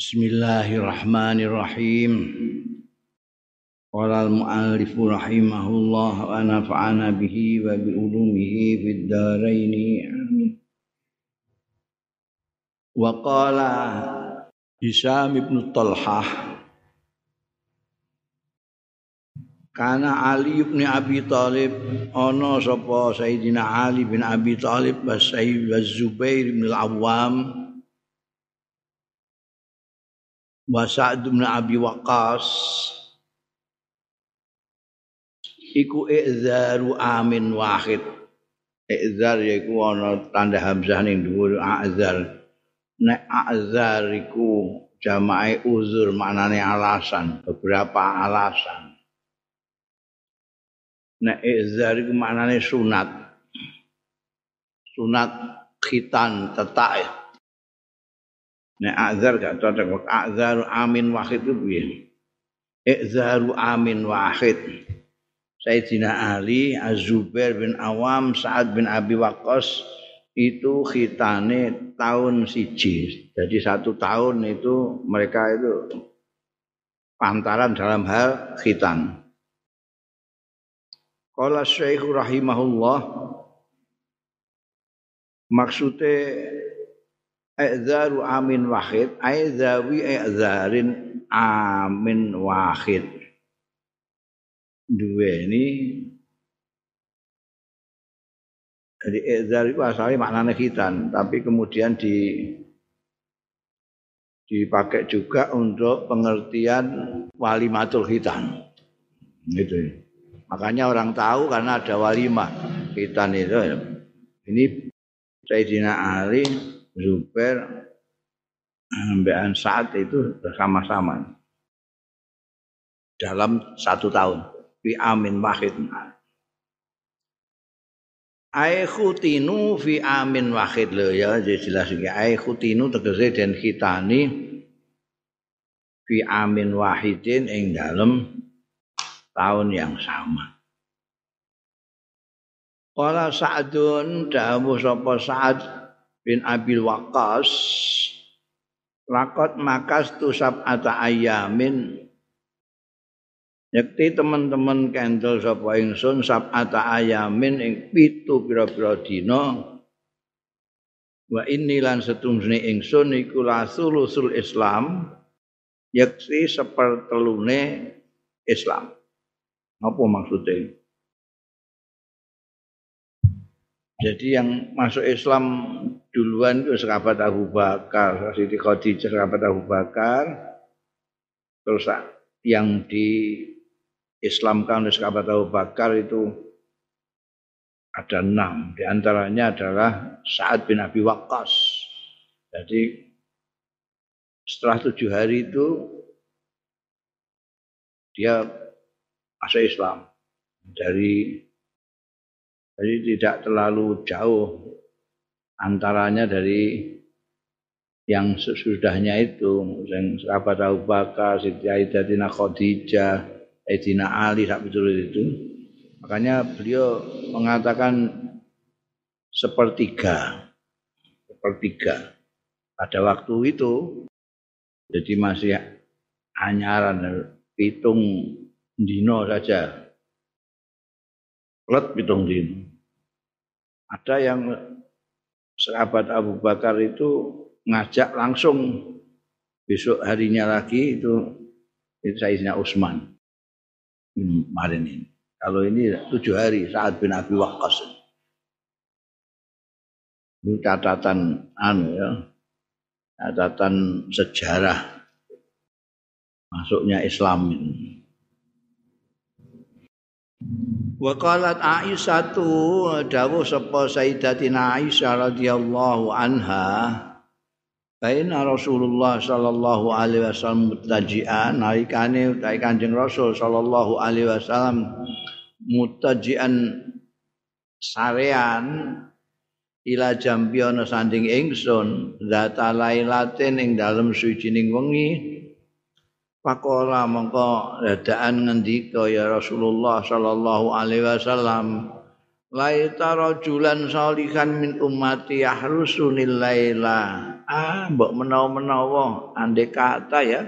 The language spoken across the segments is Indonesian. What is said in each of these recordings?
Bismillahirrahmanirrahim. Qala al-mu'allif rahimahullah wa nafa'ana bihi wa bi ulumihi fid dharain. Amin. Wa qala Hisam ibn Talhah Karena Ali bin Abi Thalib ana sapa Sayyidina Ali bin Abi Thalib wa Sayyid Zubair bin Al-Awwam wa Sa'd bin Abi Waqqas. Iku i'zaru amin wahid. I'zar yaiku ana tanda hamzah ning dhuwur a'zar nek a'zar iku jamae uzur maknane alasan beberapa alasan. Nek i'zar iku maknane sunat. Sunat khitan tetak Nek azar gak cocok. Azar amin wahid itu piye? Ikzaru amin wahid. Sayyidina Ali, Az-Zubair bin Awam, Sa'ad bin Abi Waqqas itu khitane tahun siji. Jadi satu tahun itu mereka itu pantaran dalam hal khitan. Qala Syekh rahimahullah maksudnya I'zaru amin wahid. Aizawi i'zarin amin wahid. Dua ini. Jadi i'zar itu asalnya maknanya khitan Tapi kemudian di dipakai juga untuk pengertian walimatul khitan gitu. Makanya orang tahu karena ada walimah khitan itu. Ini Sayyidina Ali Zubair Mbean saat itu bersama-sama. Dalam satu tahun. Fi amin wahid. Ai khutinu fi amin wahid. Lho ya jelas iki ai khutinu tegese den khitani fi amin wahidin ing dalem tahun yang sama. Qala Sa'dun dawuh sapa Sa'ad bin Abil Waqqas lakot makas tu sab'ata ayamin. Yakti teman-teman kendel sapa ingsun sab'ata ayamin ing pitu pira-pira dina. Wa inni lan setumsne ingsun iku lasulusul Islam yakti sepertelune Islam. Apa maksudnya jadi yang masuk Islam duluan itu sahabat Abu Bakar, Siti Khadijah sahabat Abu Bakar. Terus yang di Islamkan oleh sahabat Abu Bakar itu ada enam. Di antaranya adalah Sa'ad bin Abi Waqqas. Jadi setelah tujuh hari itu dia masuk Islam dari jadi tidak terlalu jauh antaranya dari yang sesudahnya itu yang sahabat Abu Bakar, Siti Aidatina Khadijah, Aidina Ali betul itu. Makanya beliau mengatakan sepertiga, sepertiga pada waktu itu. Jadi masih anyaran hitung dino saja. Let hitung dino. Ada yang sahabat Abu Bakar itu ngajak langsung besok harinya lagi itu itu Sayyidina Utsman kemarin ini. Kalau ini tujuh hari saat bin Abi Waqqas. Ini catatan anu ya, catatan sejarah masuknya Islam ini. Wa qalat Aisyatu dawuh sapa Sayyidatina Aisyah radhiyallahu anha Baina Rasulullah sallallahu alaihi wasallam mutajian nalikane utahe Kanjeng Rasul sallallahu alaihi wasallam mutajian sarean ila jambi sanding ingsun zata lailatin ing dalem sucining wengi Pakola mongko dadaan ngendika ya Rasulullah sallallahu alaihi wasallam? Laita rajulan salihan min ummati yahrusunil laila ah mbok menawa-menawa. Andai kata ya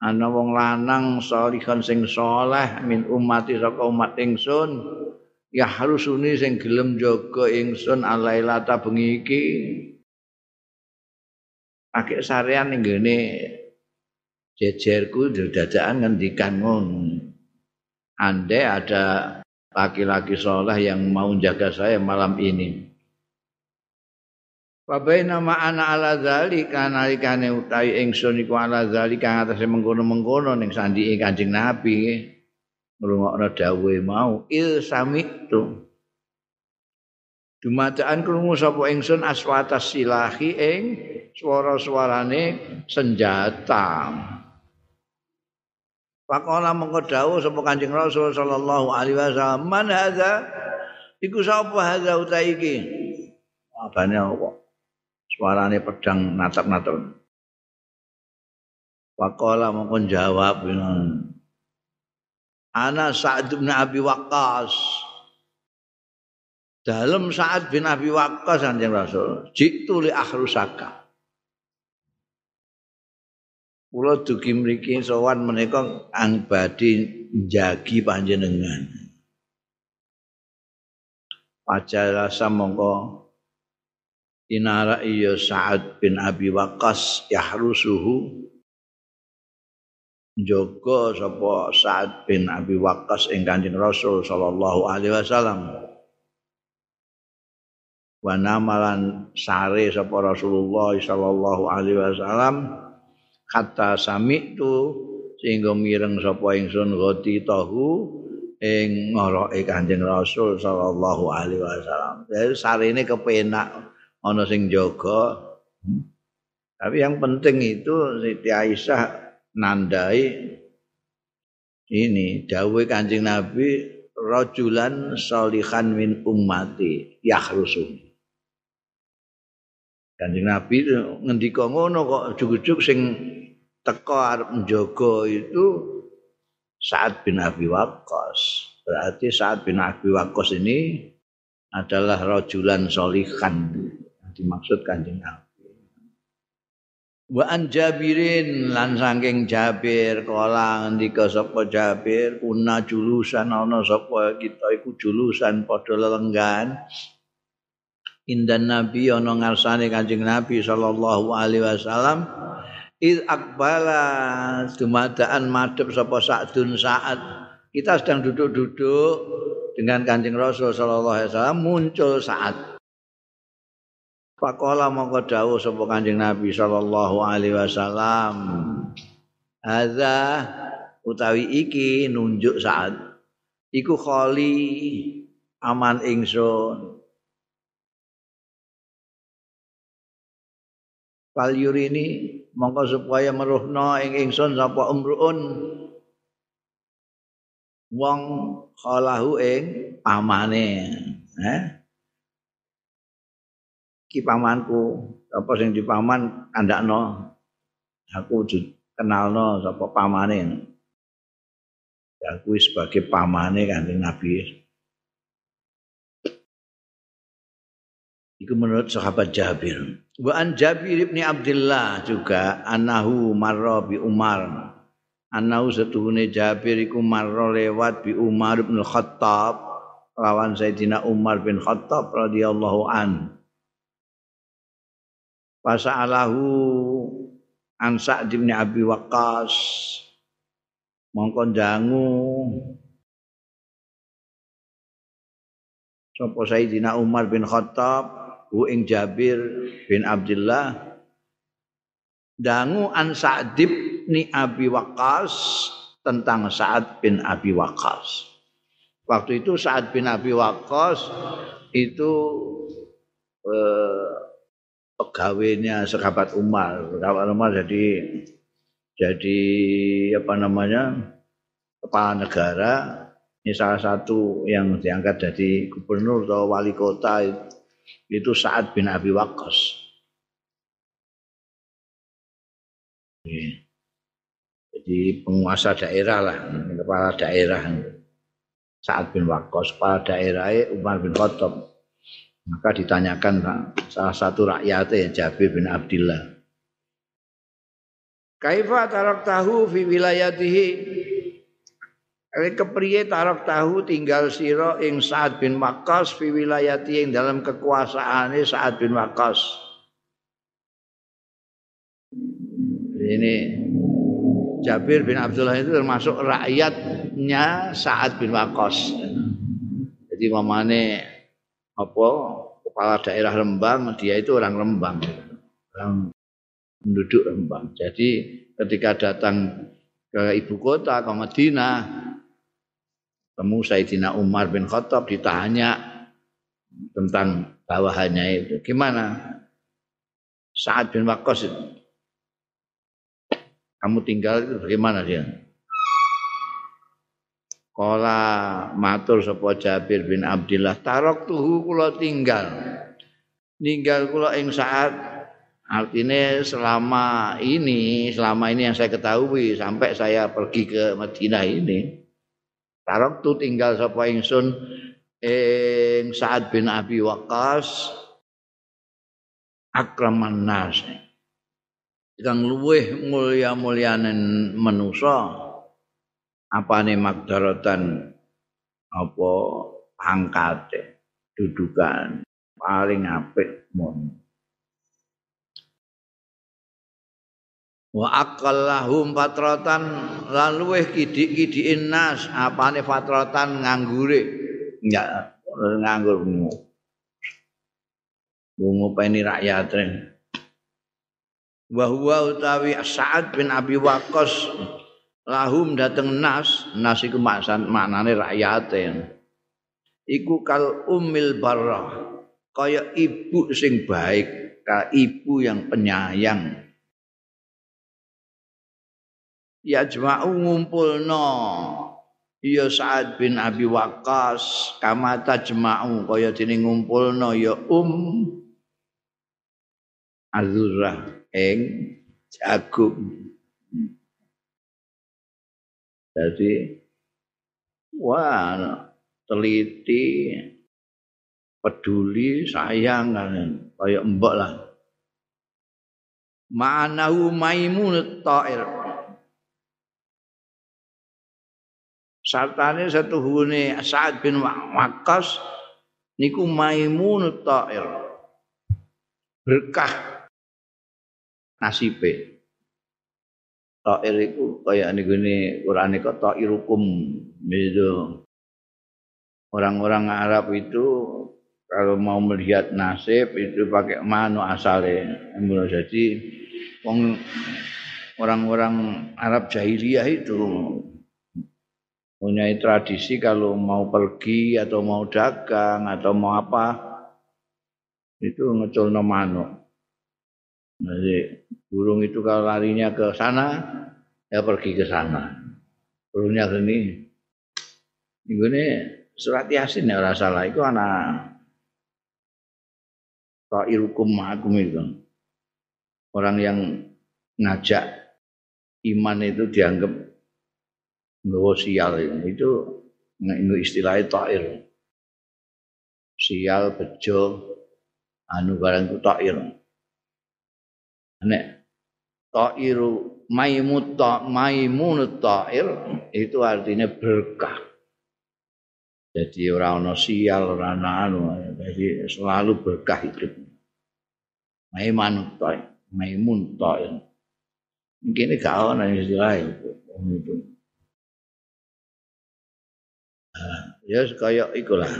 ana wong lanang salihan sing saleh min umati saka umat ingsun ya harusuni sing gelem jaga ingsun alailata bengi iki. Pakai sarean ning jejerku dadakan ngendikan ngono. Andai ada laki-laki soleh yang mau jaga saya malam ini. Wabaina ma'ana ala zalika nalikane utawi ingsun iku ala zalika ngatasé mengkono-mengkono ning sandike Kanjeng Nabi. Ngrungokno dawuhe mau il samitu. Dumadaan krungu sapa ingsun aswata silahi ing swara-swarane senjata. Pakola mengko dawuh sapa Kanjeng Rasul sallallahu alaihi wasallam, "Man hadza?" Iku sapa hadza uta iki? Abane apa? suarane pedang natap-natap. Pakola mongkon jawab Ana Sa'ad bin Abi Waqqas. Dalam Sa'ad bin Abi Waqqas Kanjeng Rasul, jitu li akhrusaka. Kula dugi mriki sowan menika ang badhe njagi panjenengan. Pajarasa mongko inara iya Sa'ad bin Abi Waqqas yahrusuhu. Jaga sapa Sa'ad bin Abi Waqqas ing Kanjeng Rasul sallallahu alaihi wasallam. Wa namalan sare sapa Rasulullah sallallahu alaihi wasallam kata sami tu sehingga mireng sapa ingsun goti tahu ing ngoroke Kanjeng Rasul sallallahu alaihi wasallam. Jadi sarene kepenak ana sing jaga. Tapi yang penting itu Siti Aisyah nandai ini dawuh Kanjeng Nabi rajulan salihan min ummati yakhrusun. Kanjeng Nabi ngendika ngono kok ujug-ujug sing teko arep njaga itu Sa'ad bin Abi Waqqas. Berarti Sa'ad bin Abi Waqqas ini adalah rajulan solihan. dimaksud kanjeng Nabi. Wa an Jabirin lan saking Jabir kala ngendika sapa Jabir kuna julusan ana sapa kita iku julusan padha lelenggan indan Nabi ana ngarsane Kanjeng Nabi sallallahu alaihi wasallam id akbala dumadaan madhep sapa Sa'dun Sa'ad kita sedang duduk-duduk dengan Kanjeng Rasul sallallahu alaihi wasallam muncul Sa'ad Pakola mongko dawuh sapa Kanjeng Nabi sallallahu alaihi wasallam. Hadza utawi iki nunjuk saat iku kholi aman ingsun. Fal yurini mongko supaya meruhno ing ingsun sapa umruun wong khalahu ing amane. Eh? iki pamanku apa sing dipaman kandakno aku kenalno sapa pamane ya aku sebagai pamane kanjeng Nabi Iku menurut sahabat Jabir. Wa Jabir ibn Abdullah juga anahu marra bi Umar. Anahu setuhune Jabir iku marra lewat bi Umar bin Khattab lawan Sayyidina Umar bin Khattab radhiyallahu an. Fasa'alahu an Sa'd bin Abi Waqqas mongko jangu sapa Sayyidina Umar bin Khattab hu ing Jabir bin Abdullah dangu an Sa'd bin Abi Waqqas tentang Sa'ad bin Abi Waqqas. Waktu itu Sa'ad bin Abi Waqqas itu eh, pegawainya sahabat Umar. Sahabat Umar jadi jadi apa namanya kepala negara ini salah satu yang diangkat jadi gubernur atau wali kota itu Sa'ad bin Abi Waqqas. Jadi penguasa daerah lah, kepala daerah. Sa'ad bin Waqqas, kepala daerah Umar bin Khattab. Maka ditanyakan salah satu rakyatnya Jabir bin Abdullah. Kaifa tarak tahu fi wilayatihi kepriye tarak tahu tinggal siro ing Sa'ad bin Waqqas fi wilayati ing dalam kekuasaane Sa'ad bin Waqqas. Ini Jabir bin Abdullah itu termasuk rakyatnya Sa'ad bin Waqqas. Jadi mamane apa kepala daerah Rembang dia itu orang Rembang. Orang penduduk Rembang. Jadi ketika datang ke ibu kota ke Madinah temu Sayyidina Umar bin Khattab ditanya tentang bawahannya itu. Gimana? Saat bin Waqqas. Kamu tinggal itu bagaimana dia? Kala matur sapa Jabir bin Abdullah tarok tuhu kula tinggal. Tinggal kula ing saat Artinya selama ini, selama ini yang saya ketahui sampai saya pergi ke Madinah ini, Tarok tu tinggal sapa ingsun ing Sa'ad bin Abi Waqqas akraman nas. Kang luweh mulya-mulyanen manusa apane magdaratan apa pangkate dudukan paling apik mon wa aqallahum fatratan lan luweh kidik-kidikin nas apane fatratan nganggure? Enggak nganggur bungu peni rakyat wa huwa utawi Sa'ad bin Abi Waqqas lahum dateng nas nas iku maknane rakyat iku kal umil barrah kaya ibu sing baik ka ibu yang penyayang ya jma'u ngumpulno. Ya Sa'ad bin Abi Waqqas kama tajma'u kaya dene ngumpulno ya Um. Azurah ing jagung. Jadi wah teliti peduli sayang kan kaya mbok lah. Ma'anahu maimun ta'ir sartane setuhune Sa'ad bin Waqqas niku Maimun Ta'ir berkah nasibe. Ta'ir iku kaya niku ne Quran iku Ta'irukum. Itu orang-orang Arab itu kalau mau melihat nasib itu pakai manu asalnya jadi orang-orang Arab jahiliyah itu punya tradisi kalau mau pergi atau mau dagang atau mau apa itu ngeculno manuk. Jadi burung itu kalau larinya ke sana ya pergi ke sana. Burungnya ke ini. Ini surat Yasin ya rasa salah itu anak Ta'irukum ma'akum itu. Orang yang ngajak iman itu dianggap nggawa sial itu itu istilah ta'ir. Sial bejo anu barang itu ta'ir. Nek ta'iru maimut ta maimunut ta'ir itu artinya berkah. Jadi orang ono sial orang anu jadi selalu berkah hidup. Maimunut ta'ir maimun ta'ir. Mungkin ini gak ada istilah itu ya kayak ikulah.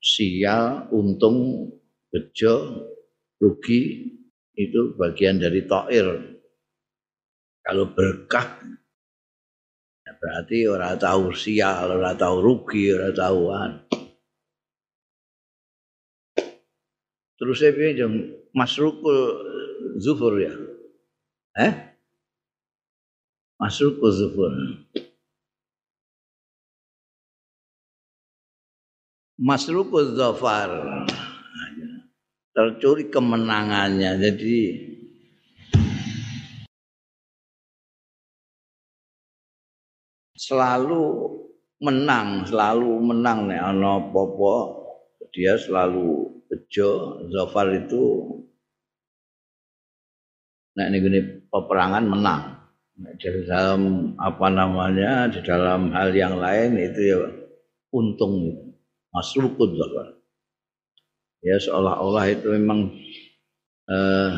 Sial untung bejo rugi itu bagian dari to'ir kalau berkah ya berarti orang tahu sial orang tahu rugi orang tahu an. Terus saya pinjam masrukul zufur ya? Eh? Masrukul zufur Masrukul Zafar. Tercuri kemenangannya jadi selalu menang selalu menang nek ana apa-apa. Dia selalu bejo Zafar itu nah ini peperangan menang. Nah, di dalam apa namanya di dalam hal yang lain itu ya untung masrukun Zafar ya seolah-olah itu memang eh,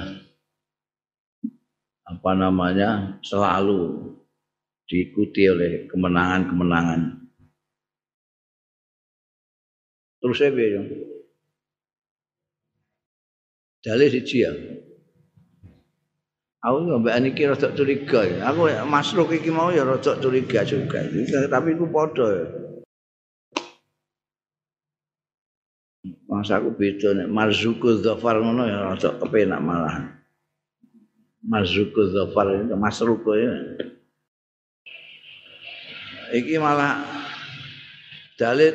apa namanya selalu diikuti oleh kemenangan-kemenangan. Terus saya bilang, dalih siji ya. Aku mbak Aniki rada curiga ya. Aku masruk iki mau ya rada curiga juga. Tapi aku podo Masa aku beda nek marzuku zafar ngono ya rada kepenak malah. Marzuku zafar itu masruku ya. Iki malah dalit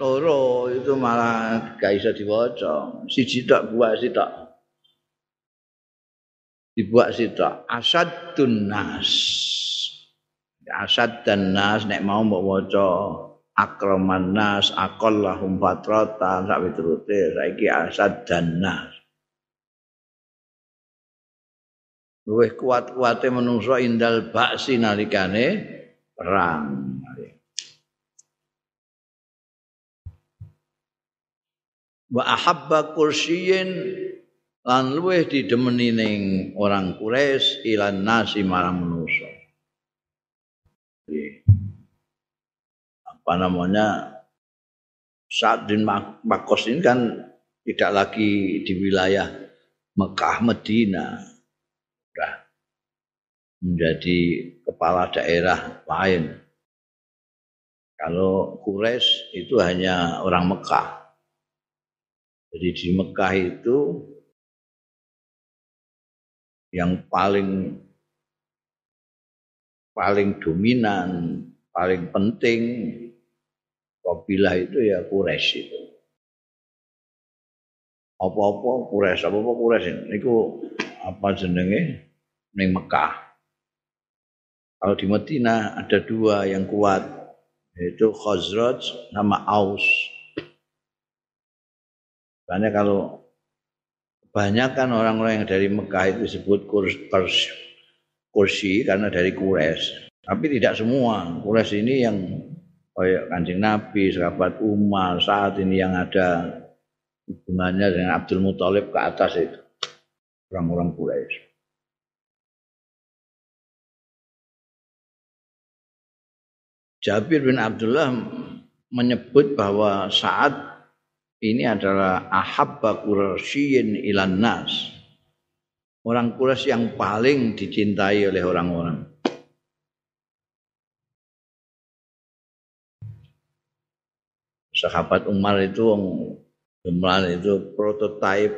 loro itu malah gak bisa diwaca. Siji tok buat sitok. Dibuat sitok. Asadun nas. Asad dan nas nek mau mbok waca akraman nas aqallahum fatratan sak piturute saiki asad dan nas. Luwih kuat-kuate menungso indal baksi nalikane perang. Wa ahabba kursiyin lan luwih didemeni ning orang Quraisy ilan nasi marang manusa apa namanya saat din Makos ini kan tidak lagi di wilayah Mekah Medina. Sudah menjadi kepala daerah lain. Kalau Quraisy itu hanya orang Mekah. Jadi di Mekah itu yang paling paling dominan paling penting kabilah itu ya Quraisy itu. Apa-apa Quraisy, apa-apa Quraisy niku apa jenenge ning Mekah. Kalau di Madinah ada dua yang kuat yaitu Khazraj sama Aus. Karena kalau kebanyakan orang-orang yang dari Mekah itu disebut kursi karena dari Quraisy. Tapi tidak semua. Quraisy ini yang kayak kancing Nabi, sahabat Umar, saat ini yang ada hubungannya dengan Abdul Muthalib ke atas itu. Orang-orang Quraisy. Jabir bin Abdullah menyebut bahwa saat ini adalah ahabba Quraisyin ilan nas. Orang Quraisy yang paling dicintai oleh orang-orang. Sahabat Umar itu jumlah itu prototipe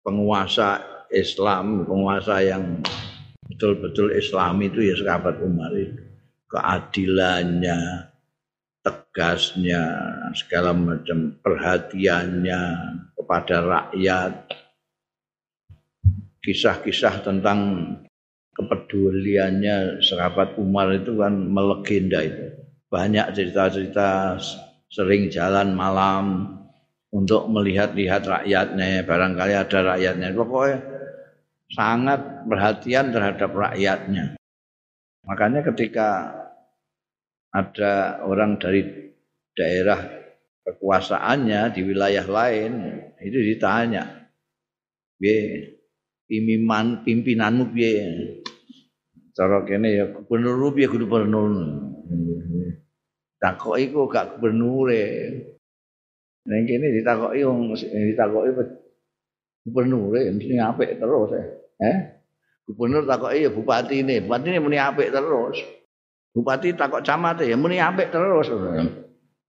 penguasa Islam, penguasa yang betul-betul Islam itu ya sahabat Umar itu. Keadilannya, tegasnya, segala macam perhatiannya kepada rakyat. Kisah-kisah tentang kepeduliannya sahabat Umar itu kan melegenda itu banyak cerita-cerita sering jalan malam untuk melihat-lihat rakyatnya. Barangkali ada rakyatnya. Pokoknya sangat perhatian terhadap rakyatnya. Makanya ketika ada orang dari daerah kekuasaannya di wilayah lain itu ditanya piye? Pimpinan pimpinanmu piye? Cara kene ya gubernur piye gubernur takoki kok gak gubernure. Ning kene ditakoki wong ditakoki gubernure mesti apik terus eh. eh? Gubernur takoki ya bupati ini, bupati ini muni apik terus. Bupati takok camat ya muni apik terus.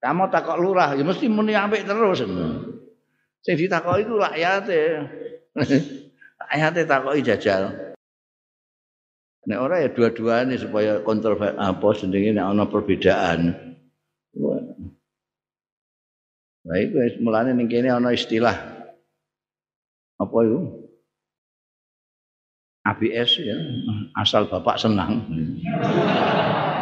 Kamu takok lurah ya mesti muni apik terus. Sing ditakoki itu rakyat rakyat takoki jajal. Nek ora ya dua-duanya supaya kontrol apa jenenge nek ana perbedaan. Nah itu mulanya ning kene ana istilah apa itu? ABS ya, asal bapak senang.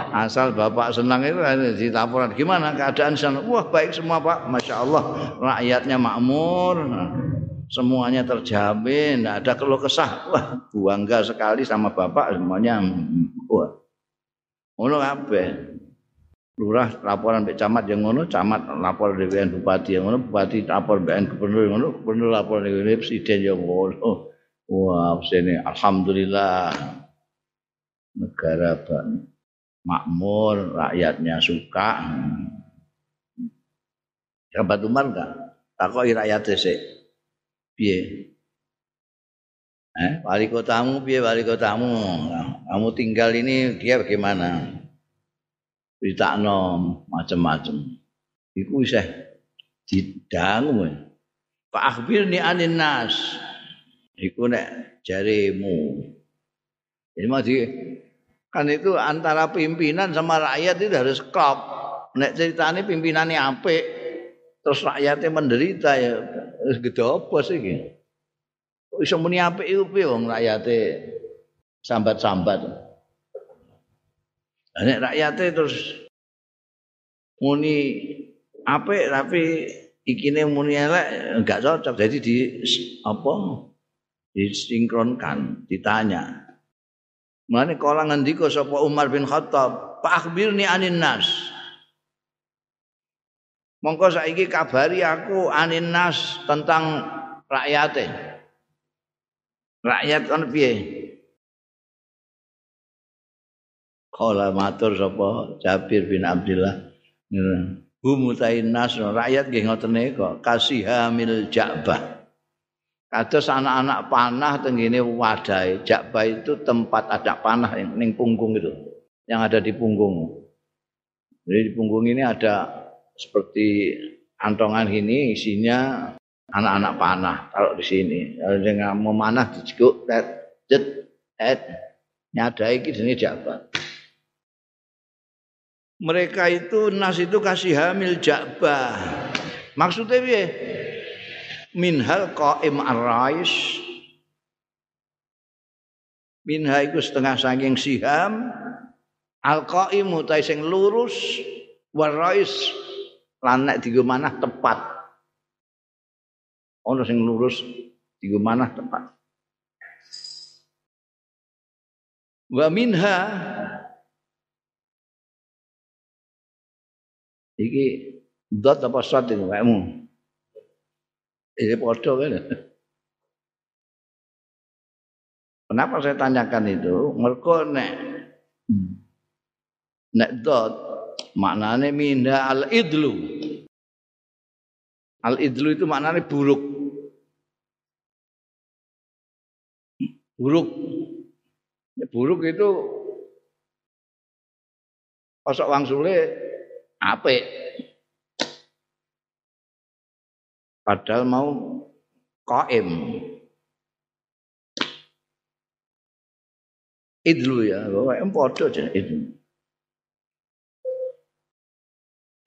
asal bapak senang itu di laporan gimana keadaan sana wah baik semua pak masya Allah rakyatnya makmur semuanya terjamin tidak ada keluh kesah wah bangga sekali sama bapak semuanya wah ngono kabeh lurah laporan mbek camat yang ngono, camat lapor DPN bupati yang ngono, bupati lapor BN gubernur yang ngono, gubernur lapor DPN presiden yang ngono. Wah, sini alhamdulillah negara makmur, rakyatnya suka. Sahabat Umar enggak? Takoki rakyat sik. Piye? Eh, wali kotamu piye wali kotamu? kamu tinggal ini dia bagaimana? critakno macam-macam. Iku isih didangu. Pak akhbirni anin nas. Iku nek jarimu. Jadi mau kan itu antara pimpinan sama rakyat itu harus klop. Nek ceritanya pimpinannya apik, terus rakyatnya menderita ya harus gede apa sih gitu. Bisa muni apik itu wong rakyatnya sambat-sambat. Nek rakyate terus muni apik tapi ikine muni elek enggak cocok. Jadi di apa? Disinkronkan, ditanya. Mulane kala ngendika sapa Umar bin Khattab, "Pak akhbirni anin nas." Mongko saiki kabari aku anin nas tentang rakyate. Rakyat kan piye? Kala matur sapa Jabir bin Abdullah. Humutain nas rakyat nggih ngoten kok kasihamil Ja'bah. Kados anak-anak panah tenggene wadai. Ja'bah itu tempat ada panah yang ning punggung itu. Yang ada di punggung. Jadi di punggung ini ada seperti antongan ini isinya anak-anak panah kalau di sini. Kalau dengan memanah dijekuk, jet, et, nyadai iki jenenge Ja'bah mereka itu nas itu kasih hamil jabah. Maksudnya piye? Minhal qaim ar-rais. Minha iku setengah saking siham al qaim utai sing lurus warais lan nek digo manah tepat. Ono sing lurus digo manah tepat. Wa minha Iki dot apa shot iki kayakmu. Ini podo kan. Kenapa saya tanyakan itu? Mereka nek nek dot maknanya minda al idlu. Al idlu itu maknanya buruk. Buruk. Buruk itu kosok wang sulit apik. Padahal mau qaim. Idlu ya, pokoke padha aja idlu.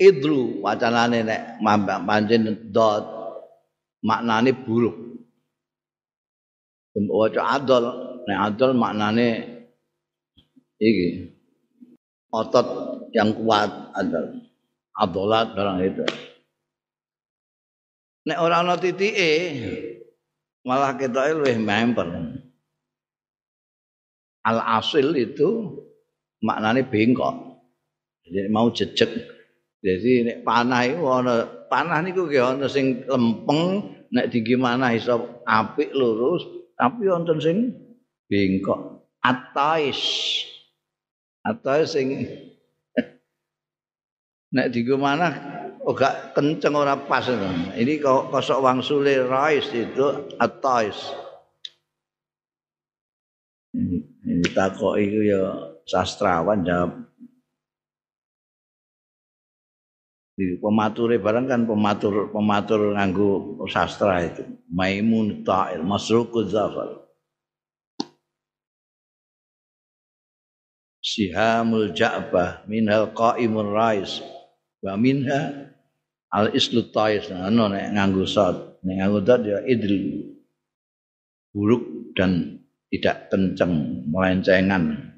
Idlu wacanane nek pancen dot maknane buruk. Waca adol, nek adol maknane iki otot yang kuat adalah adolat barang itu. Nek ora ana titike malah ketoke luwih memper. Al asil itu maknane bengkok. Jadi mau jejeg. Jadi nek panah iku ana panah niku ge ana sing lempeng, nek digimana iso apik lurus, tapi wonten sing bengkok. Atais. Atais sing nek digo mana oh gak kenceng ora pas ini kok kosok wang sule rais itu takok itu ya sastrawan jawab di pemature barang kan pematur pematur nganggo sastra itu. Maimun ta'il masruquz zafar. Sihamul ja'bah minal qa'imur rais. Wa minha al islu tais. Ana nek nganggo sot nek nganggo dot ya idri buruk dan tidak kenceng melencengan.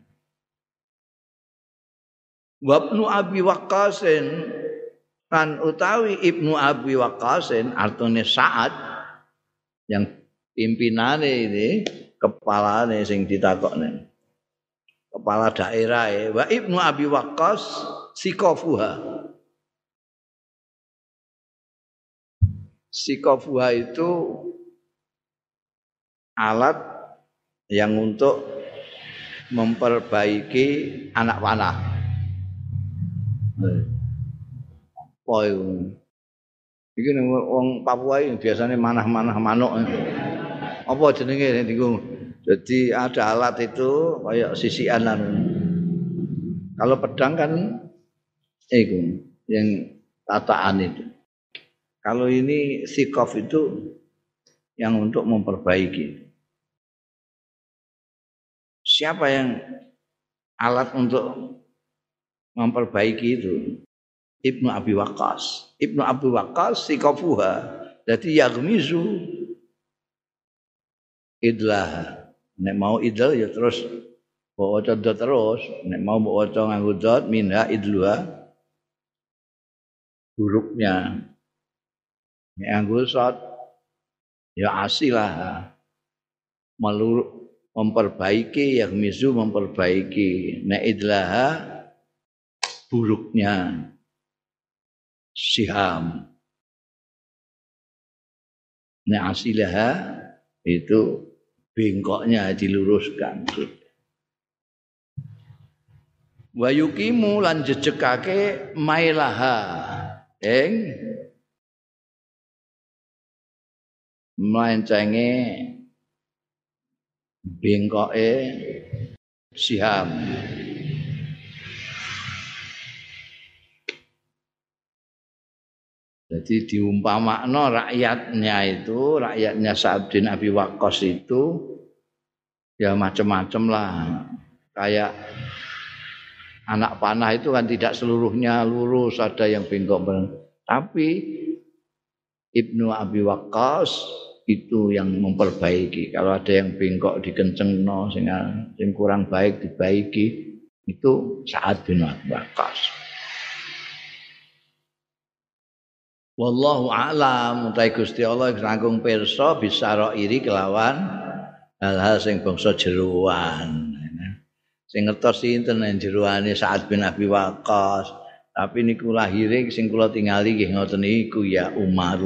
Wabnu Abi Waqqasin kan utawi Ibnu Abi Waqqasin artine Sa'ad yang pimpinane ini kepalane sing ditakokne. Kepala daerah ya. Wa Ibnu Abi Waqqas sikofuha. Sikofuha itu alat yang untuk memperbaiki anak panah. Apa itu? Iki wong Papua ini biasanya manah-manah manuk. Apa jenenge niku? Jadi ada alat itu kayak sisian Kalau pedang kan itu yang tataan itu. Kalau ini sikof itu yang untuk memperbaiki. Siapa yang alat untuk memperbaiki itu Ibnu Abi Waqqas. Ibnu Abi Waqqas sikafuha. Jadi yagmizu idlah nek mau idal ya terus. Bawa terus. Nek mau bawa nganggo dot minha idluha hurufnya nek nganggo ya asilah melur memperbaiki yagmizu memperbaiki. Nek idlaha buruknya siham. Nah asilah itu bengkoknya diluruskan. Wa yukimu lan jejekake mailaha ing melencenge bengkoke siham. Jadi diumpamakno rakyatnya itu, rakyatnya Sa'ad bin Abi Waqqas itu ya macam-macam lah. Kayak anak panah itu kan tidak seluruhnya lurus, ada yang bengkok. Tapi Ibnu Abi Waqqas itu yang memperbaiki. Kalau ada yang bengkok dikencengno sehingga yang kurang baik dibaiki, itu Sa'ad bin Abi Waqqas. Wallahu a'lam utai Gusti Allah langkung pirsa bisa iri kelawan hal-hal sing bangsa jeruan. Sing ngertos sinten jeruane Sa'ad bin Abi Waqqas. Tapi niku lahire sing kula tingali nggih ngoten niku ya Umar.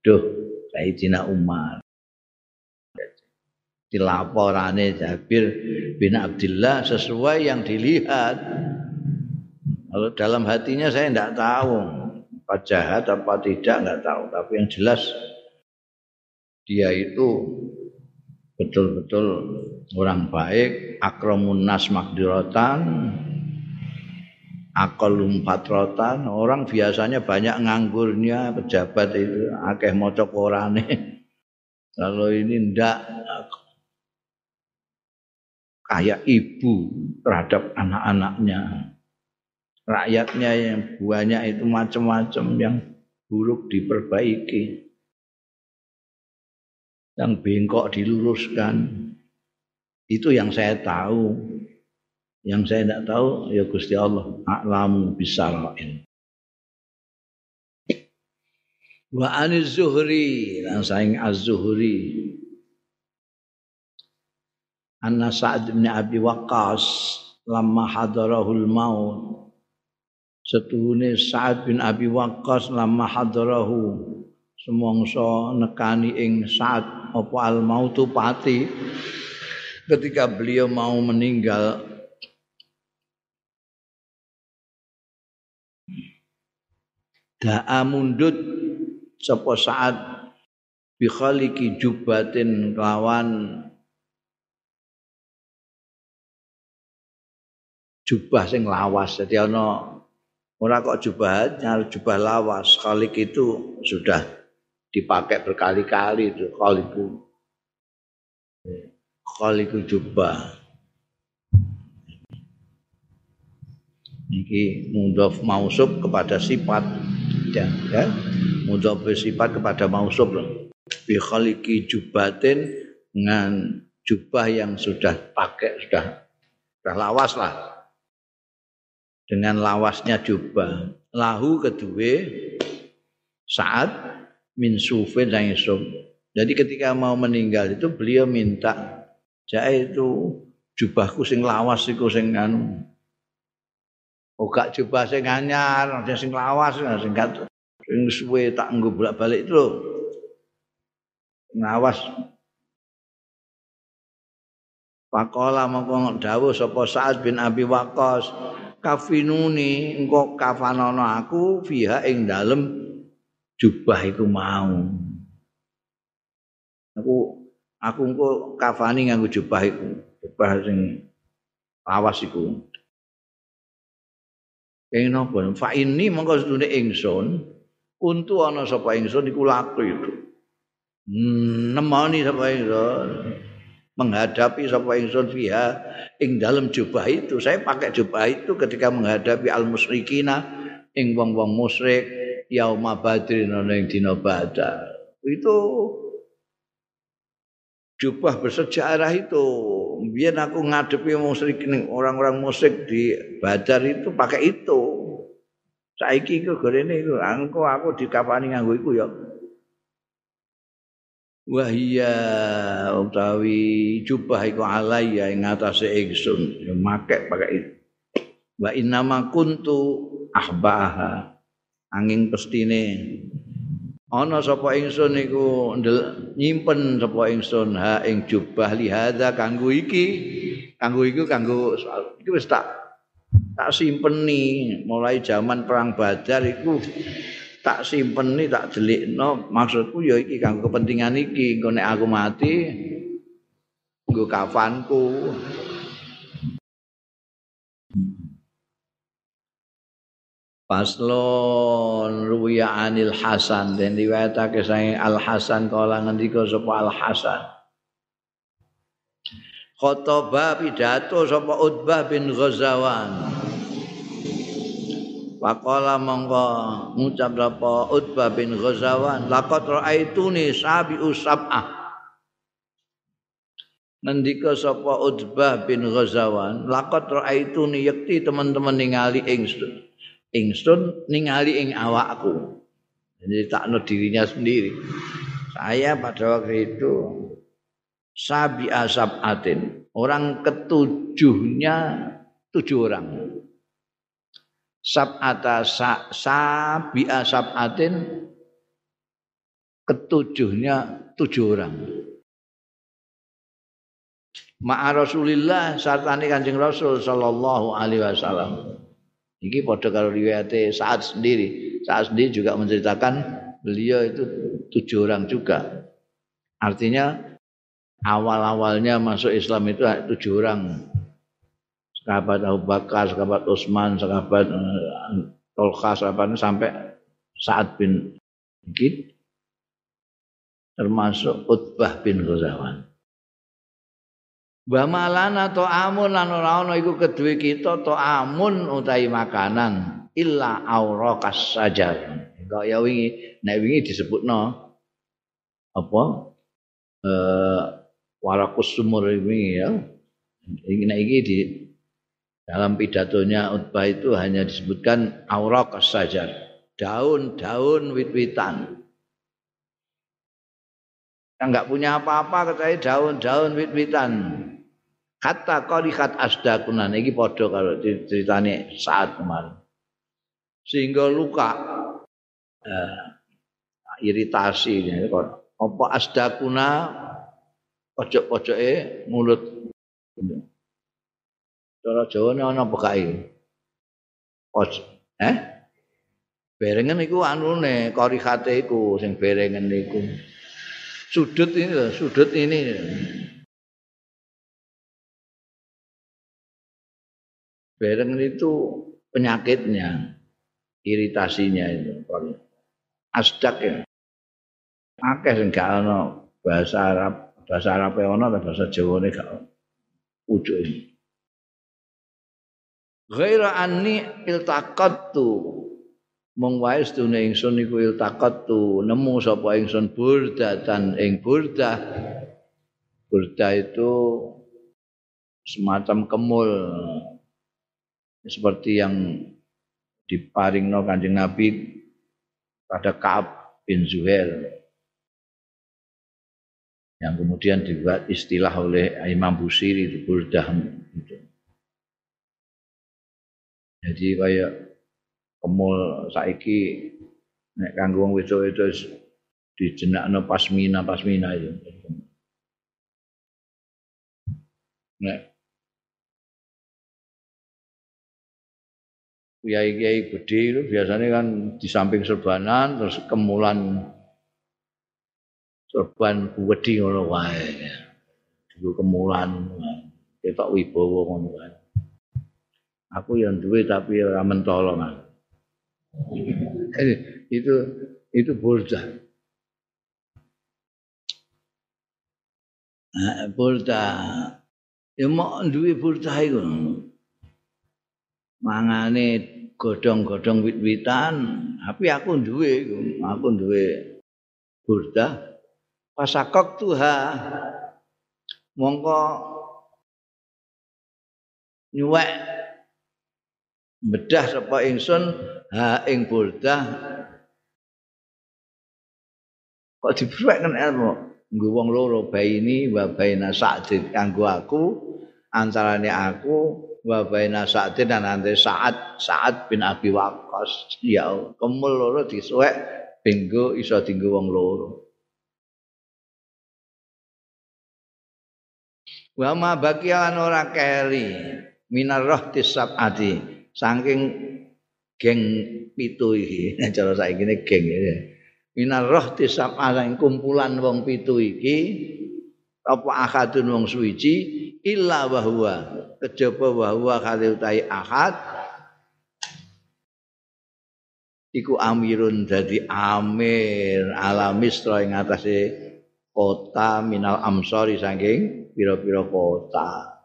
Duh, Sayyidina Umar. Dilaporane Jabir bin Abdullah sesuai yang dilihat. Kalau dalam hatinya saya tidak tahu apa jahat apa tidak nggak tahu. Tapi yang jelas dia itu betul-betul orang baik. Akramun nas makdiratan akalum patrotan. Orang biasanya banyak nganggurnya pejabat itu akeh maca Qurane. Kalau ini ndak. Kayak ibu terhadap anak-anaknya rakyatnya yang banyak itu macam-macam yang buruk diperbaiki. Yang bengkok diluruskan. Itu yang saya tahu. Yang saya tidak tahu ya Gusti Allah a'lamu bisarain wa aniz zuhri lan saing az-zuhri. Anna Sa'ad bin Abi Waqqas lamma hadarahul maut setuhune Sa'ad bin Abi Waqqas lama hadarahu semongso nekani ing Sa'ad apa al mautu pati? Ketika beliau mau meninggal da'a mundut sapa Sa'ad bi khaliqi jubatin lawan jubah sing lawas. Jadi ana Ora kok jubahnya jubah lawas. Khalik itu sudah dipakai berkali-kali itu khaliku. Khaliku jubah. Ini mudhof mausub kepada sifat ya, ya. Mudhof bersifat kepada mausub Bi khaliki jubatin dengan jubah yang sudah pakai sudah sudah lawas lah dengan lawasnya jubah. Lahu kedua saat min dan suf. Jadi ketika mau meninggal itu beliau minta jae itu jubahku sing lawas iku sing anu. Oh gak jubah sing anyar, sing lawas sing gak sing suwe tak nggo bolak-balik itu Ngawas Pakola mongko dawuh sapa Sa'ad bin Abi Waqqas kafinuni engko kafanono aku fiha ing dalem jubah iku mau. Aku aku engko kafani nganggo jubah iku, jubah sing awas iku. Ing napa? Fa ini mongko sedune ingsun untu ana sapa ingsun iku laku itu. Nemoni sapa ingsun. Menghadapi sapa ingsun fiha ing dalam jubah itu. Saya pakai jubah itu ketika menghadapi al musyrikina ing wong-wong musyrik yauma badrin ana ing dina badar. Itu jubah bersejarah itu. Biar aku ngadepi musyrik orang-orang musyrik di badar itu pakai itu. Saiki iku gorene iku engko aku dikapani nganggo iku ya wahia utawi jubah iku alaiya ing atase ingsun. Ya make pakai wa innama kuntu ahbaha angin pestine. Ana sapa ingsun iku nyimpen sapa ingsun ha ing jubah lihada kanggo iki. Kanggo iku kanggo iki wis tak tak simpeni. Mulai zaman perang badar iku tak simpeni tak delikno. Maksudku ya iki kanggo kepentingan iki. Engko nek aku mati nggo kafanku. Paslon ruya anil Hasan. Dan riwayatake saking Al Hasan kala ngendika sapa Al Hasan? Khotbah pidato sapa Utbah bin Ghazawan Pakola mongko ngucap lapa Utbah bin Ghazawan laqad raaituni sabi usab'ah Ngendika sapa Utbah bin Ghazawan laqad raaituni yakti teman-teman ningali ingsun ingsun ningali ing awakku. Jadi takno dirinya sendiri. Saya pada waktu itu sabi asabatin orang ketujuhnya tujuh orang sab'ata sa, sabi'a sab'atin ketujuhnya tujuh orang Ma'a Rasulillah sartani Kanjeng Rasul sallallahu alaihi wasallam. Iki padha karo riwayate saat sendiri. Saat sendiri juga menceritakan beliau itu tujuh orang juga. Artinya awal-awalnya masuk Islam itu tujuh orang sahabat Abu Bakar, sahabat Utsman, sahabat uh, Tolkha, sahabat sampai Sa'ad bin Gid termasuk Utbah bin Ghazawan. Wa malana to amun lan ora ana iku kedue kita to amun utahi makanan illa aurakas sajar. Kaya wingi nek wingi disebutno apa eh warakus sumur ini ya. Ini iki di dalam pidatonya Utbah itu hanya disebutkan aurak saja, daun-daun wit-witan. Yang punya apa-apa kecuali daun-daun wit-witan. Kata kolikat asdakunan ini podo kalau ceritanya saat kemarin. Sehingga luka eh, iritasi apa asdakuna pojok-pojoknya mulut Cara Jawa ini ana bekai. Eh? Berengen iku anune korihate iku sing berengen iku. Sudut ini loh, sudut ini. Berengen itu penyakitnya, iritasinya itu. Asdak ya. Akeh sing gak ana bahasa Arab, bahasa Arab ana bahasa Jawa ne gak ujug ini. Ghaira anni iltaqattu. Mung wae sedune ingsun iku iltaqattu. Nemu sapa ingsun burdatan ing burdah burdah itu semacam kemul. Seperti yang diparingno Kanjeng Nabi pada Ka'ab bin Zuhair. Yang kemudian dibuat istilah oleh Imam Busiri di Burdah. itu. Jadi kayak kemul saiki nek kanggo wong wedok itu dijenakno pasmina pasmina itu. Nek kiai-kiai gede itu biasanya kan di samping serbanan terus kemulan serban wedi ngono wae. Dulu kemulan ketok wibawa ngono wae. Aku yang duwe tapi ora mentolo itu itu burda. Burda. Ya mau duwe burda iku. Mangane godhong-godhong wit-witan, tapi aku duwe aku duwe burda pasakok tuha mongko nyuwek bedah sapa ingsun ha ing burda kok dibuwek kan ilmu? Nggo wong loro bayi ini wa baina sa'din kanggo aku antarane aku wa baina Sa'din dan ante Sa'ad Sa'ad bin Abi Waqqas. Ya kemul loro disuwek benggo iso dinggo wong loro. Wa ma bakiyan ora keri minar roh tisabati saking geng pitu iki cara saiki geng ya. Minar roh tisabati kumpulan wong pitu iki apa akadun wong suwiji illa bahwa kejaba bahwa kali utai ahad iku amirun dadi amir ala misra ing atase kota minal amsori saking pira-pira kota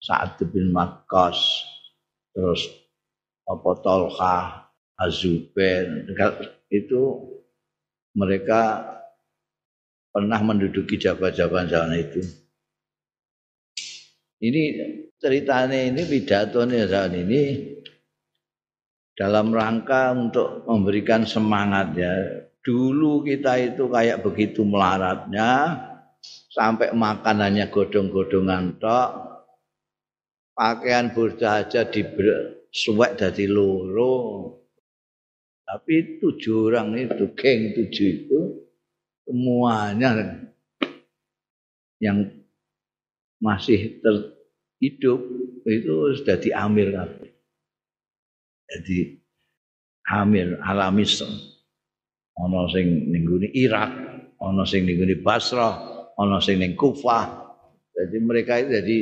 saat bin Makkos terus apa Tolha Azubair itu mereka pernah menduduki jabatan zaman itu. Ini ceritanya ini pidatonya zaman ini dalam rangka untuk memberikan semangat ya. Dulu kita itu kayak begitu melaratnya sampai makanannya godong-godongan tok. Pakaian burda aja disuwek dari loro. Tapi tujuh orang itu, geng tujuh itu semuanya yang masih terhidup itu sudah diambil jadi amir alamis ana sing ning Irak ana sing ning Basrah ana sing ning Kufah. Jadi mereka itu jadi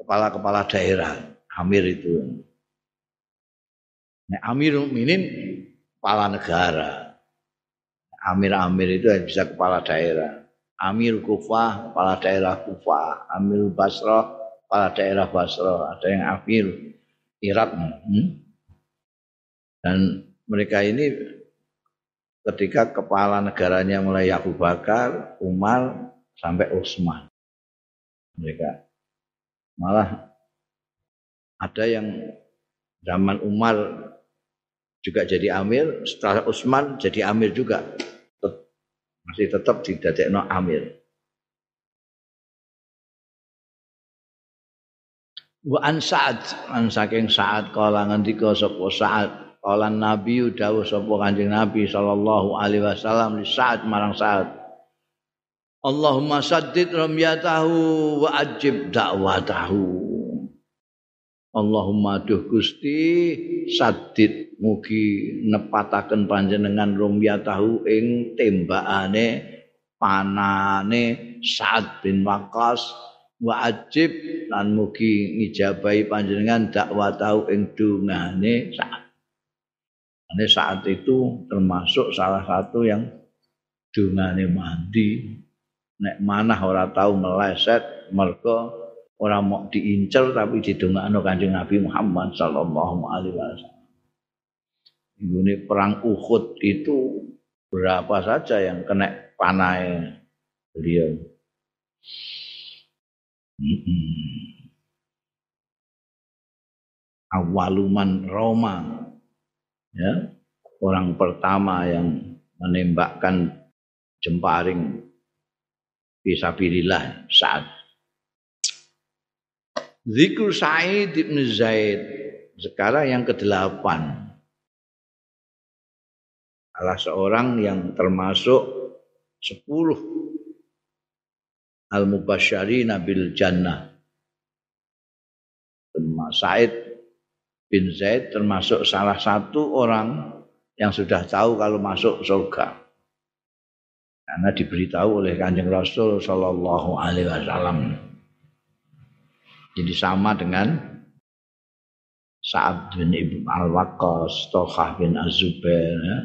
kepala-kepala daerah amir itu nah, amir minin kepala negara amir-amir itu bisa kepala daerah. Amir Kufah, kepala daerah Kufah. Amir Basrah, kepala daerah Basrah. Ada yang amir Irak. Hmm? Dan mereka ini ketika kepala negaranya mulai Abu Bakar, Umar, sampai Utsman. Mereka. Malah ada yang zaman Umar juga jadi amir, setelah Utsman jadi amir juga. Masih tetap didadekno amir. Wa an Sa'ad an saking Sa'ad kala ngendika sapa Sa'ad kala Nabi dawuh sapa Kanjeng Nabi sallallahu alaihi wasallam li Sa'ad marang Sa'ad Allahumma saddid ramyatahu wa ajib da'watahu Allahumma duh Gusti sadid mugi nepataken panjenengan rumya tahu ing tembakane panane Sa'ad bin Waqqas. Wa ajib lan mugi ngijabahi panjenengan dakwah tahu ing dungane Sa'ad. Ini saat itu termasuk salah satu yang dungane mandi nek manah ora tahu meleset mergo Orang mau diincer tapi didongakno Kanjeng Nabi Muhammad sallallahu alaihi wasallam. Ini perang Uhud itu berapa saja yang kena panai beliau. awaluman Roma ya orang pertama yang menembakkan jemparing fisabilillah saat Zikr Sa'id ibn Zaid sekarang yang kedelapan. Salah seorang yang termasuk sepuluh. Al-mubasyari nabil jannah. Sa'id bin Zaid termasuk salah satu orang yang sudah tahu kalau masuk surga. Karena diberitahu oleh Kanjeng Rasul Shallallahu alaihi wasallam. Jadi sama dengan Sa'ad bin Ibn Al-Waqqas, Tokhah bin Az-Zubair. Ya.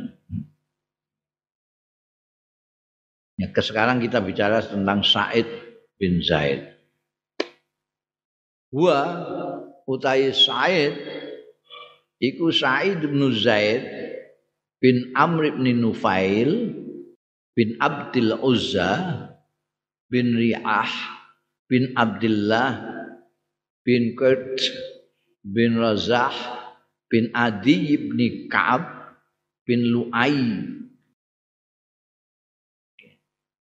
ya, sekarang kita bicara tentang Sa'id bin Zaid. Wa utai Sa'id iku Sa'id bin Zaid bin Amr bin Nufail bin Abdul Uzza bin Ri'ah bin Abdullah bin Kurt bin Razah bin Adi bin Ka'ab bin Lu'ay.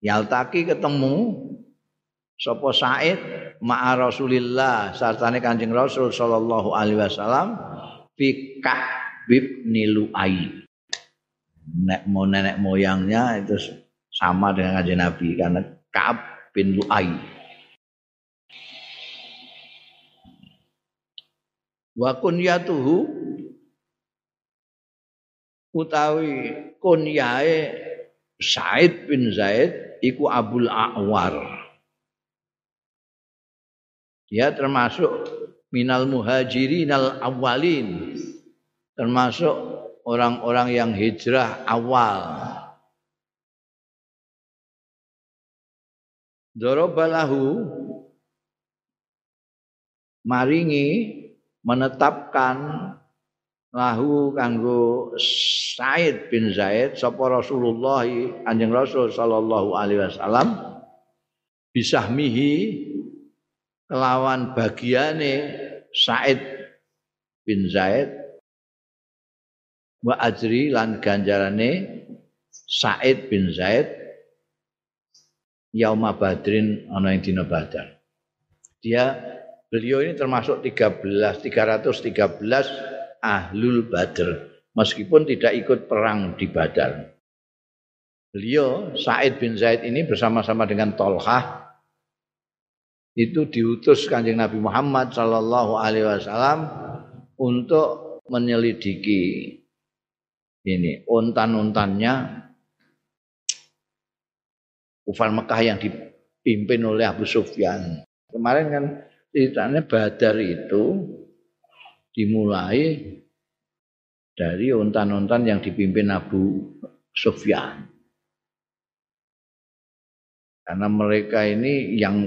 Yaltaki ketemu sapa Said ma'a Rasulillah sartane Kanjeng Rasul sallallahu alaihi wasallam fi Ka'bib Lu'ay. Nek mau nenek moyangnya itu sama dengan kanjeng Nabi karena Ka'ab bin Lu'ay. Wa kunyatuhu utawi kunyae Said bin Zaid iku Abul A'war. Dia termasuk minal muhajirin al awalin. Termasuk orang-orang yang hijrah awal Dorobalahu maringi menetapkan lahu kanggo Said bin Zaid sapa Rasulullah Kanjeng Rasul sallallahu alaihi wasallam bisahmihi kelawan bagiane Said bin Zaid wa ajri lan ganjarane Said bin Zaid yauma badrin ana ing dina badar dia Beliau ini termasuk 13 313 ahlul badr meskipun tidak ikut perang di Badar. Beliau Said bin Zaid ini bersama-sama dengan Tolhah itu diutus kanjeng Nabi Muhammad Shallallahu Alaihi Wasallam untuk menyelidiki ini untan-untannya kufar Mekah yang dipimpin oleh Abu Sufyan. Kemarin kan ceritanya Badar itu dimulai dari untan-untan yang dipimpin Abu Sufyan. Karena mereka ini yang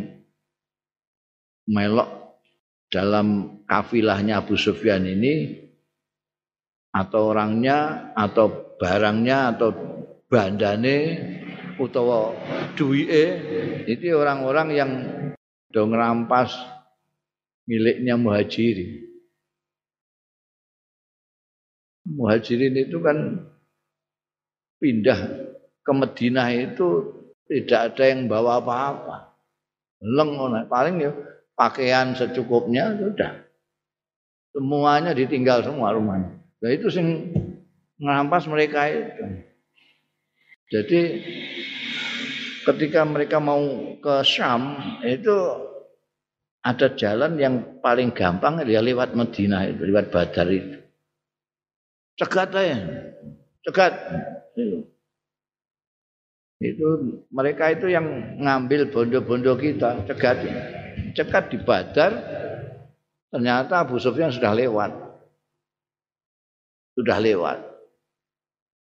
melok dalam kafilahnya Abu Sufyan ini atau orangnya atau barangnya atau bandane utawa duwike itu orang-orang yang dong rampas miliknya muhajirin. Muhajirin itu kan pindah ke Madinah itu tidak ada yang bawa apa-apa. Leng paling ya pakaian secukupnya sudah. Semuanya ditinggal semua rumahnya. Nah itu sing ngerampas mereka itu. Jadi ketika mereka mau ke Syam itu ada jalan yang paling gampang ya lewat Medina itu, lewat Badar itu. Cegat aja, cegat. Itu. itu mereka itu yang ngambil bondo-bondo kita, cegat. Cegat di Badar, ternyata Abu Sufyan sudah lewat. Sudah lewat.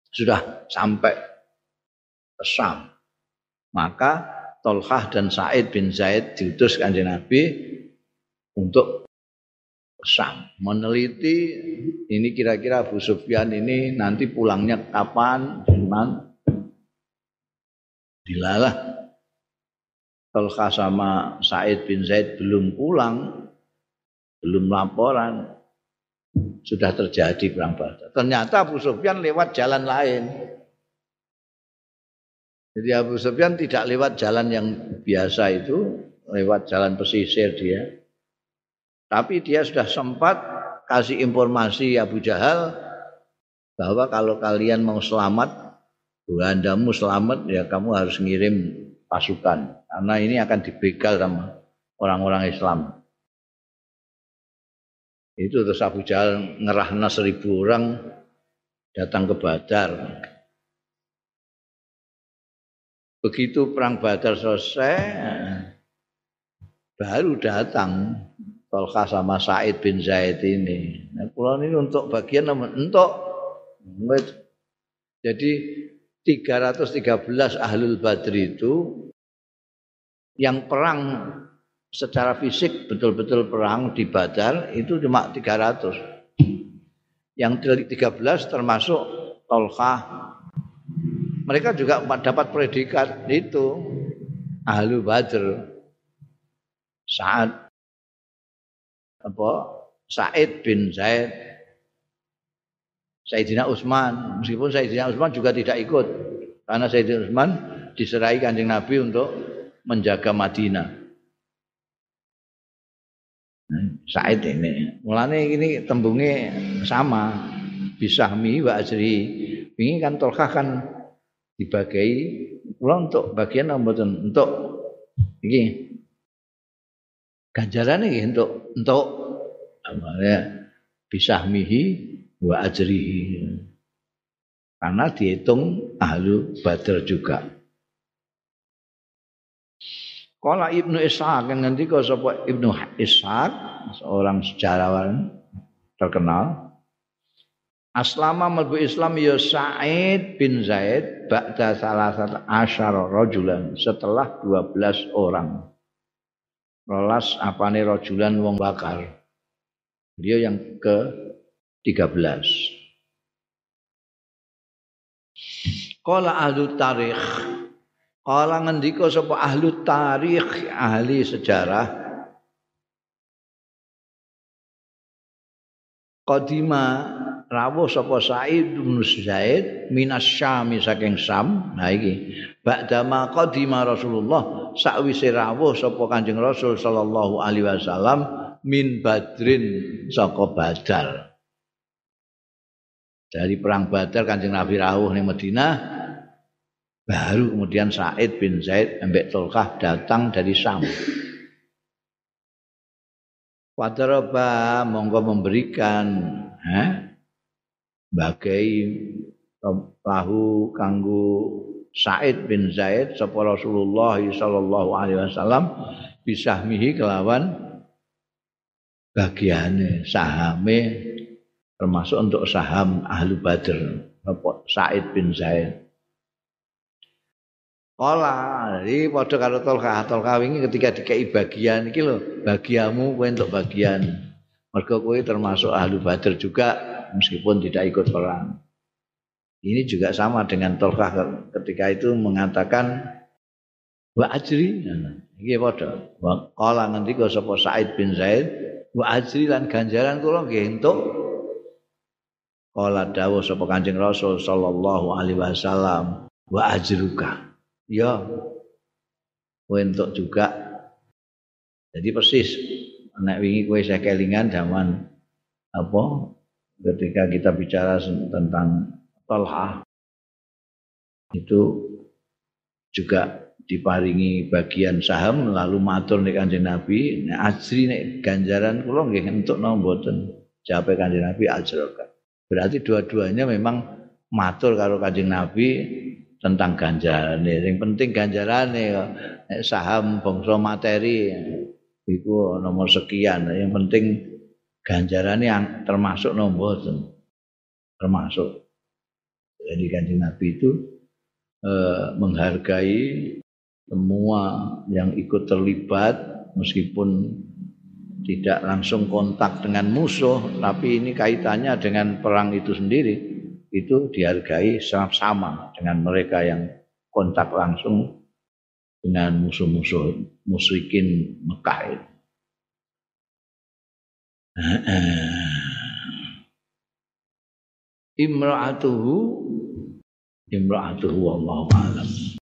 Sudah sampai Syam. Maka Tolhah dan Said bin Zaid diutus kanjeng Nabi untuk Sam meneliti ini kira-kira Abu Sufyan ini nanti pulangnya kapan, cuman dilalah Tolhah sama Said bin Zaid belum pulang, belum laporan, sudah terjadi perang Badar. Ternyata Abu Sufyan lewat jalan lain. Jadi Abu Sufyan tidak lewat jalan yang biasa itu, lewat jalan pesisir dia. Tapi dia sudah sempat kasih informasi Abu Jahal bahwa kalau kalian mau selamat, buandamu selamat ya kamu harus ngirim pasukan karena ini akan dibegal sama orang-orang Islam. Itu terus Abu Jahal ngerahna seribu orang datang ke Badar. Begitu perang Badar selesai, baru datang Tolka sama Said bin Zaid ini. Nah, pulau ini untuk bagian untuk jadi 313 ahlul badri itu yang perang secara fisik betul-betul perang di Badar itu cuma 300. Yang 13 termasuk Tolkah. Mereka juga dapat predikat itu ahlu Badr. Saat apa Said bin Zaid Sayyidina Utsman meskipun Sayyidina Utsman juga tidak ikut karena Sayyidina Utsman diserai Kanjeng Nabi untuk menjaga Madinah. Said ini. Mulane ini tembungnya sama. Bisahmi wa ajri. Ini kan tolkah kan dibagai kula untuk bagian mboten untuk iki ganjaran iki untuk untuk amane bisahmihi wa ajrihi. Karena dihitung ahlu badar juga. Kala Ibnu Ishaq yang ngendika sapa Ibnu Ishaq seorang sejarawan terkenal Aslama melbu Islam ya Sa'id bin Zaid ba'da salasat asyara rajulan setelah 12 orang. Rolas apane rajulan wong bakar. Dia yang ke 13. Qala ahlu tarikh Kala ngendika sapa ahli tarikh, ahli sejarah. Qadima rawuh sapa Said bin Zaid minas Syam saking Syam. Nah iki ba'dama qadima Rasulullah sakwise rawuh sapa Kanjeng Rasul sallallahu alaihi wasallam min Badrin saka Badar. Dari perang Badar Kanjeng Nabi rawuh ning Madinah Baru kemudian Said bin Zaid ambek Tolkah datang dari Sam. Wadaraba monggo memberikan eh, bagai lahu kanggo Said bin Zaid sapa Rasulullah sallallahu alaihi wasallam bisahmihi kelawan bagiane sahame termasuk untuk saham ahlu badr Said bin Zaid Kala, jadi padha karo Tolka, Tolka wingi ketika dikei bagian iki bagiamu kowe untuk bagian. Mergo kowe termasuk ahli Badar juga meskipun tidak ikut perang. Ini juga sama dengan Tolka ketika itu mengatakan wa ajri. Iki padha. Kala ngendika sapa Said bin Zaid, wa ajri lan ganjaran kula nggih entuk Kala dawuh sapa Kanjeng Rasul sallallahu alaihi wasallam, wa ajruka ya untuk juga jadi persis anak wingi kue saya kelingan zaman apa ketika kita bicara tentang Talha itu juga diparingi bagian saham lalu matur nek Kanjeng Nabi nek ajri nek ganjaran kula nggih napa mboten. Jawabe Kanjeng Nabi ajroka. Berarti dua-duanya memang matur karo Kanjeng Nabi tentang ganjaran Yang penting ganjaran nek saham bangsa materi itu nomor sekian. Yang penting ganjaran yang termasuk nomor termasuk. Jadi kanjeng Nabi itu eh, menghargai semua yang ikut terlibat meskipun tidak langsung kontak dengan musuh, tapi ini kaitannya dengan perang itu sendiri itu dihargai sama dengan mereka yang kontak langsung dengan musuh-musuh musyrikin Mekah itu. Imra'atuhu imra'atuhu wallahu alam.